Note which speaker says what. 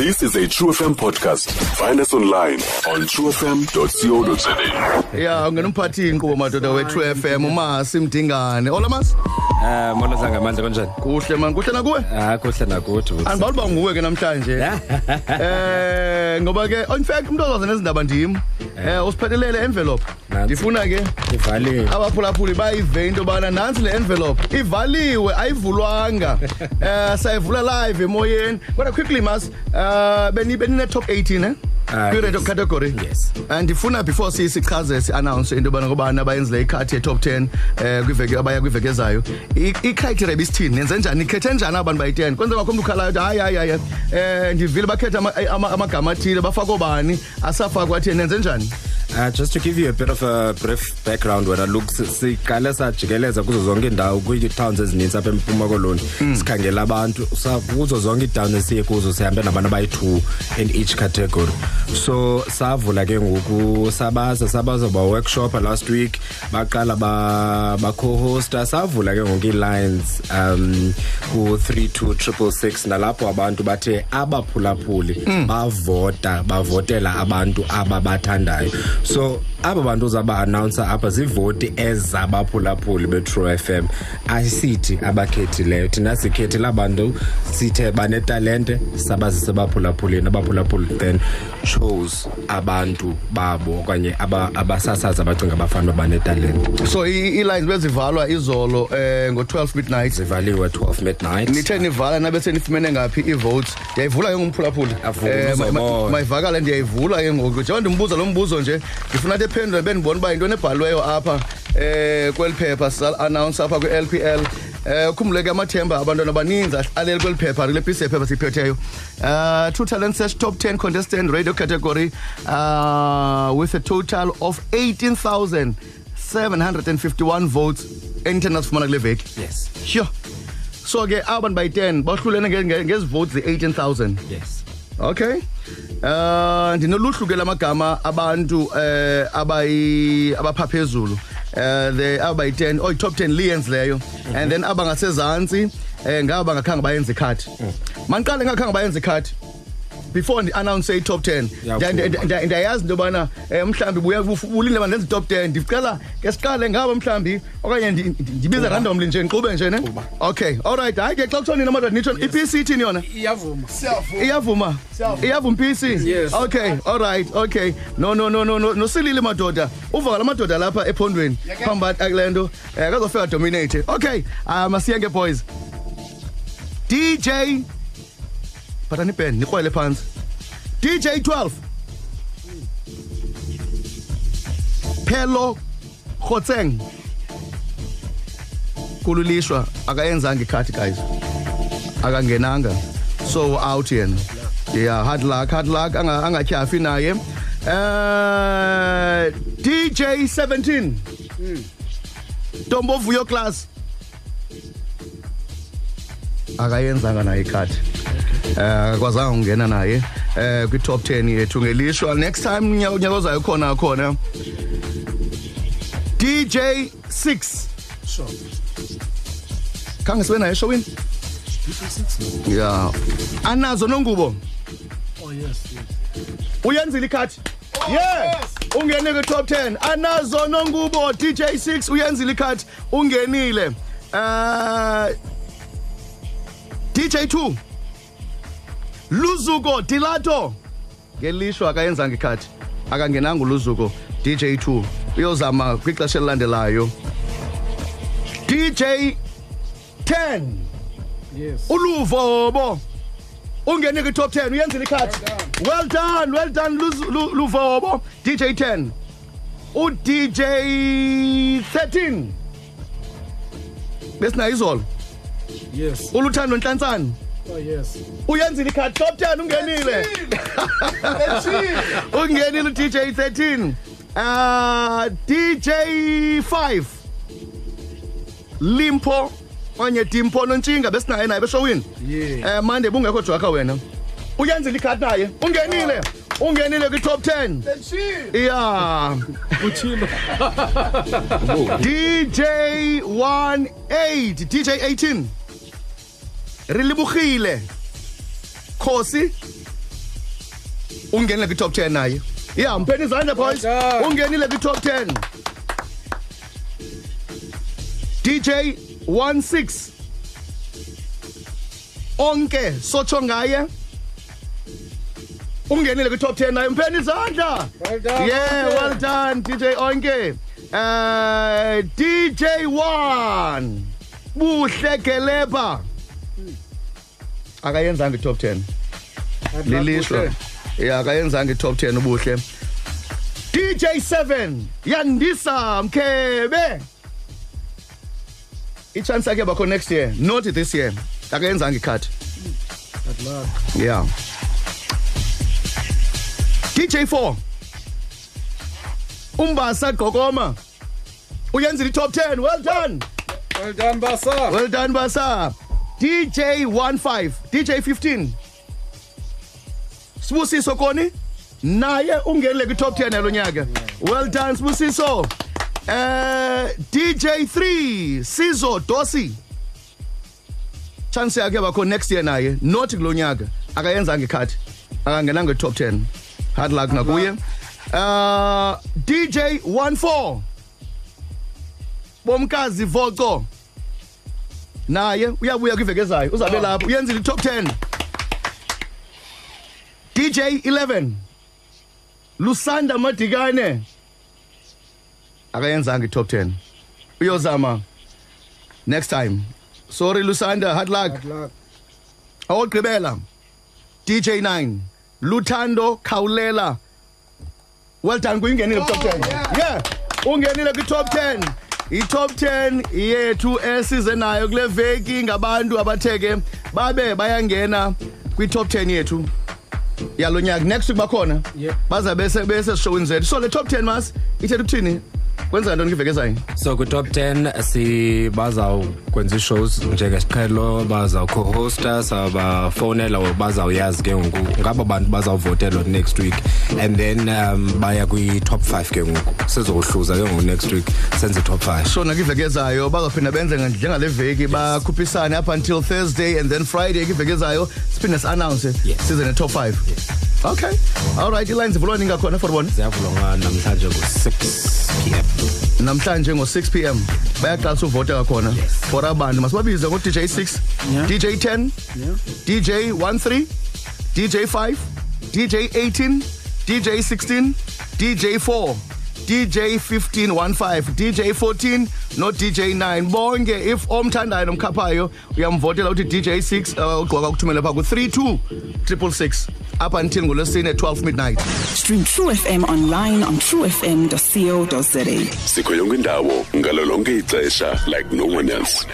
Speaker 1: This is a True FM podcast. Find us online on truefm.co.za.
Speaker 2: Yeah, I'm going to party in Kubo Madoda with True FM. Uma Simdingane. Ola Mas?
Speaker 3: Eh molo sangamandla kanjani?
Speaker 2: kuhle mani kuhle nakuwe
Speaker 3: Ah kuhle nakuthi.
Speaker 2: andibawuli uba nguwe ke namhlanje eh ngoba ke in fact umuntu ozaza nezindaba ndim eh usiphathelele envelope
Speaker 3: Nansi.
Speaker 2: ndifuna ke
Speaker 3: Ivaliwe.
Speaker 2: abaphulaphuli bayive into yobana nantsi le envelope ivaliwe ayivulwanga eh sayivula live emoyeni kodwa quickly mas uh beni benine-top 18 eh
Speaker 3: Ah,
Speaker 2: kwi-radio
Speaker 3: yes.
Speaker 2: category.
Speaker 3: Yes.
Speaker 2: and ndifuna before si- sichaze si-announce into yobana ngobani abayenzile ikhathi ye-top 10 eh kwiveki abaya kwiveki ezayo. I- icriteria bisithini nenze njani? Ikhethe njani abantu bayi-10 kwenze kwakho umntu ukhalayo ukuthi hayi hayi hayi eh ndivile bakhethe ama- ama- amagama athile bafake obani asafakwa athini nenze njani?
Speaker 3: Uh, just to give you a bit of a brief background wena look si- siqale sajikeleza kuzo zonke iindawo kwii-towns ezininzi apha empuma koloni. Sikhangela abantu sa- kuzo zonke iitowns esiye kuzo sihambe nabantu abayi-two in each category. So savula ke ngoku sabaza sabaza baworkshopha last week baqala ba- baco-hosta. Savula ke ngoku ii-lines um ku-three two triple six nalapho abantu bathe abaphulaphuli bavota bavotela abantu ababathandayo so aba bantu uzaba-announcer apha zivoti ezabaphulaphuli be-true f m. Ayisithi abakhethileyo. Thina sikhethile abantu sithe banetalente sabazise abaphulaphulini abaphulaphuli then chose abantu babo okanye aba- abasasazi abacinga abafana banetalente.
Speaker 2: So i- ii-lines bezivalwa izolo eh ngo-12 midnight.
Speaker 3: Zivaliwe 12 midnight.
Speaker 2: Nithe nivala nabe senifumene ngaphi ii-votes ndiyayivula ke ngumphulaphula
Speaker 3: Avula,
Speaker 2: Eh, ma- ma-
Speaker 3: uzobona.
Speaker 2: mayivakale ndiyayivula ke ngoku. Njengoba ndimbuza lo mbuzo nje ndifuna athi ephendule bendibona uba yintoni ebhaliweyo apha eh kweli phepha sal-announce apha kwi-lpl eh ukhumbule ke amathemba abantwana baninzi aleli kweli phepha kule pisi yephepha siyiphetheyo uh true talent search top 10 contestant radio category uh with a total of 18751 votes. Enithe nasifumana kule veki.
Speaker 3: Yes.
Speaker 2: Sure. So ke abantu bayi-10 bahlulene nge- nge- ngezi votes zi-18000
Speaker 3: yes.
Speaker 2: Okay uh ndinoluhlu ke lamagama abantu eh abayi abapha phezulu eh the abayi-10 oh top 10 liyenzileyo and then abangasezantsi eh ngaba bangakhange bayenze ikhadi. Maniqale ngakhange bayenze ikhadi. Before ndi-announce i-top 10
Speaker 3: Yavuma.
Speaker 2: Nda- nda- nda- ndiyayazi into yobana um mhlawumbi buya ulinde ba ndenze i-top 10 ndicela ke siqale ngaba mhlawumbi okanye ndi- ndi- ndibize randomly nje ndiqube nje ne? Okay alright. Hayi ke xa kuthiwa nini amadoda nitsho i-pc ithini yona?
Speaker 4: Iyavuma.
Speaker 2: Iyavuma? Iyavuma mpc
Speaker 4: Yes.
Speaker 2: okay alright okay. No no no no no nosilile madoda. Uva la madoda lapha ephondweni. Phambi akule nto. Um akazofika dominate okay um masiye ke boys. Dj phathani ibhand nikrwele phantsi dj 12 phelo khotseng. Kululishwa akayenzanga ikhathi guys. Akangenanga. So out yena. Yeah hard luck hard luck. Anga angatyhafi naye. Eh DJ 17 Tombo Vuyo class. Akayenzanga naye ikhadi. Eh akwazanga ukungena naye. Eh kwi top 10 yethu ngelishwa. Next time unyaka unyaka ozayo khona khona. DJ 6
Speaker 4: sure
Speaker 2: khange sibe naye showini yeah anazo nongubo?
Speaker 4: Oh yes yes.
Speaker 2: Uyenzile ikhadi? Yeah. ungene ku top 10 anazo nongubo DJ 6 uyenzile ikhadi? Ungenile. Uh DJ 2 Luzuko Dilato ngelishwa akayenzanga ikhadi akangenanga uluzuko DJ 2 uyozama kwixesha elilandelayo. DJ 10
Speaker 4: yes.
Speaker 2: Uluvobo ungene ku top 10 uyenzile ikhadi well done. Well done Luz- Lu- luvobo DJ 10 u DJ 13 besinayo izolo.
Speaker 4: Yes.
Speaker 2: Uluthando nhlantsana
Speaker 4: oh yes.
Speaker 2: Uyenzile ikhadi top 10 ungenile. Ungenile u DJ 13 uh DJ 5 Limpo onye Dimpo nontshinga besinaye naye beshowini
Speaker 4: yeah.
Speaker 2: Eh mande bungekho jwaka wena. Uyenzile ikhadi naye ungenile. Ungenile kwi top 10 yeah
Speaker 4: utshilo
Speaker 2: DJ 18 DJ 18 Rilibugile Khosi ungenile kwi top 10 naye. Yeah mpheni izandla boys.
Speaker 4: Well done.
Speaker 2: ungenile kwi top 10 DJ 16 onke sotsho ngaye. Ungenile kwi top 10 naye. Mpheni izandla.
Speaker 4: Well done,
Speaker 2: yeah
Speaker 4: Onke.
Speaker 2: well done DJ onke. Uh DJ 1 buhle gelepa akayenzanga i top 10 lilishwa ya akayenzanga i-top 10 ubuhle. DJ 7 yandisa mkhebe. Ichance yakhe bakho next year not this year. Akayenzanga
Speaker 4: luck.
Speaker 2: yeah. DJ 4 umbasa gqokoma. Uyenzile i-top 10 well done.
Speaker 4: Well done, Basa.
Speaker 2: well done basa DJ 15 DJ 15 Sibusiso Koni? Naye ungenile kwi top 10 yalo nyaka. Well done Sibusiso eh DJ 3 Sizo Dosi. Chance yakhe bakho next year naye not kulo nyaka. Akayenzanga ikhathi akangenanga top 10 hard luck nakuye. Uh DJ 14 bomkazi voco. Naye uyabuya kwiveke ezayo uzabe lapho uyenzile i-top 10 DJ 11 Lusanda Madikane. Akayenzanga i-top 10 uyozama. Next time. Sorry Lusanda hard luck.
Speaker 4: Good luck.
Speaker 2: awogqibela DJ 9 Luthando Khawulela. Well done kuyingenile ku top 10 yeah. Ungenile ku top 10 i-top 10 yethu esize nayo kule veki ngabantu abatheke babe bayangena kwi-top 10 yethu. Yalo nyaka next week bakhona
Speaker 4: Yep.
Speaker 2: baza bese bese sishowini zethu. So le top 10 mas ithetha ukuthini? Kwenza ntoni kwiveki ezayo
Speaker 3: so kwi-top 10 si bazawukwenza ii-shows njengesiqhelo bazawuco-hosta sabafowunela or bazawuyazi ke ngoku. Ngabo bantu bazawuvotelwa next week and then um baya kwi-top 5 ke ngoku. Sizohluza ke ngoku next week senze i-top 5
Speaker 2: so nakiveki ezayo bazaphinda benze nje- njengale veki bakhuphisane up until thursday and then friday kwiveki ezayo siphinde si-announce
Speaker 3: Yes.
Speaker 2: size ne-top 5 okay. All right ilines ivulwa ningakhona for bona?
Speaker 3: Ziyavulwa namhlanje ngo-6 p m.
Speaker 2: Namhlanje ngo-6 p m. Bayaqalisa uvota kwakhona for abantu. Masibabize ngo-dj 6
Speaker 4: Yeah.
Speaker 2: dj 10
Speaker 4: Yeah.
Speaker 2: dj 13 dj 5 dj 18 dj 16 dj 4 dj 15 15 dj 14 no dj 9 bonke if omthandayo nomkhaphayo uyamvotela uthi dj 6 uh, ugqoka ukuthumela phaa ku-32 666 up until ngolwesine 12 midnight.
Speaker 5: Stream True FM online on truefm.co.za.
Speaker 1: sikho yonke indawo ngalo lonke ixesha like no one else